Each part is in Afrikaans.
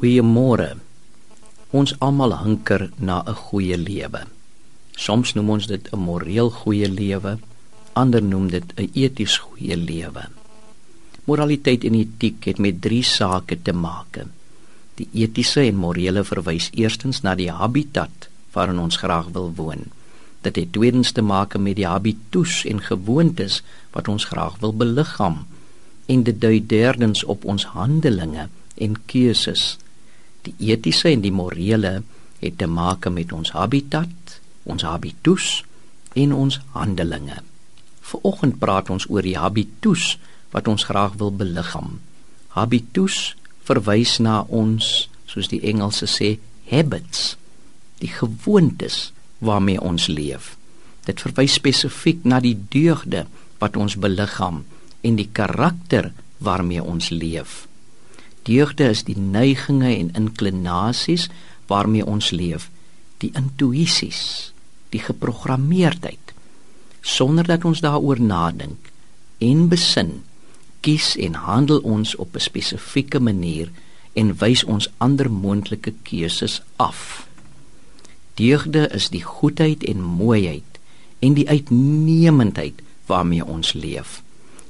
Goeiemôre. Ons almal hunker na 'n goeie lewe. Soms noem ons dit 'n moreel goeie lewe, ander noem dit 'n eties goeie lewe. Moraliteit en etiek het met drie sake te maak. Die etiese en morele verwys eerstens na die habitat waarin ons graag wil woon. Dit het tweedens te maak met die habitus en gewoontes wat ons graag wil beliggaam en dit dui derdens op ons handelinge en keuses. Die etiese en die morele het te maak met ons habitat, ons habitus en ons handelinge. Vanoggend praat ons oor die habitus wat ons graag wil beliggaam. Habitus verwys na ons, soos die Engelse sê, habits, die gewoontes waarmee ons leef. Dit verwys spesifiek na die deugde wat ons beliggaam en die karakter waarmee ons leef. Deugde is die neigings en inklinasies waarmee ons leef, die intuïsies, die geprogrammeerdheid. Sonder dat ons daaroor nadink en besin, kies en handel ons op 'n spesifieke manier en wys ons ander moontlike keuses af. Deugde is die goedheid en mooiheid en die uitnemendheid waarmee ons leef.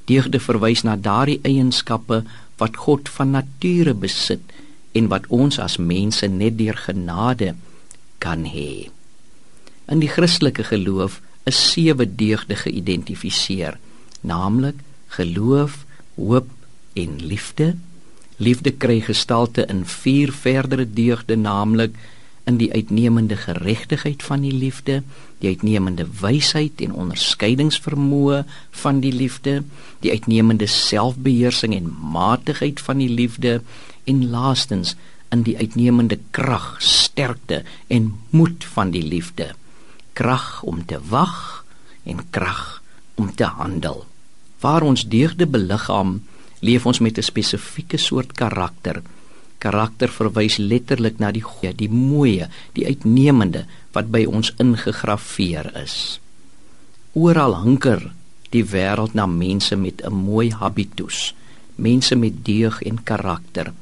Deugde verwys na daardie eienskappe wat God van nature besit en wat ons as mense net deur genade kan hê. In die Christelike geloof is sewe deugde geïdentifiseer, naamlik geloof, hoop en liefde. Liefde kry gestalte in vier verdere deugde, naamlik in die uitnemende geregtigheid van die liefde, die uitnemende wysheid en onderskeidingsvermoë van die liefde, die uitnemende selfbeheersing en matigheid van die liefde en laastens in die uitnemende krag, sterkte en moed van die liefde. Krag om te wag en krag om te handel. Waar ons deugde beliggaam, leef ons met 'n spesifieke soort karakter Karakter verwys letterlik na die goeie, die mooie, die uitnemende wat by ons ingegrafieer is. Oral hunker die wêreld na mense met 'n mooi habitus, mense met deug en karakter.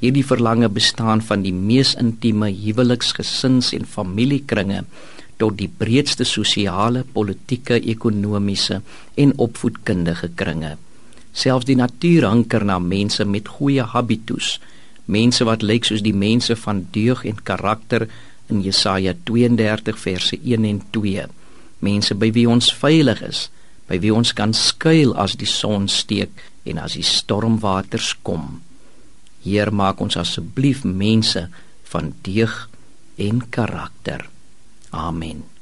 Hierdie verlange bestaan van die mees intieme huweliksgesins en familiekringe tot die breedste sosiale, politieke, ekonomiese en opvoedkundige kringe. Selfs die natuur hunker na mense met goeie habitus mense wat lyk soos die mense van deug en karakter in Jesaja 32 verse 1 en 2 mense by wie ons veilig is by wie ons kan skuil as die son steek en as die stormwaters kom. Heer maak ons asseblief mense van deug en karakter. Amen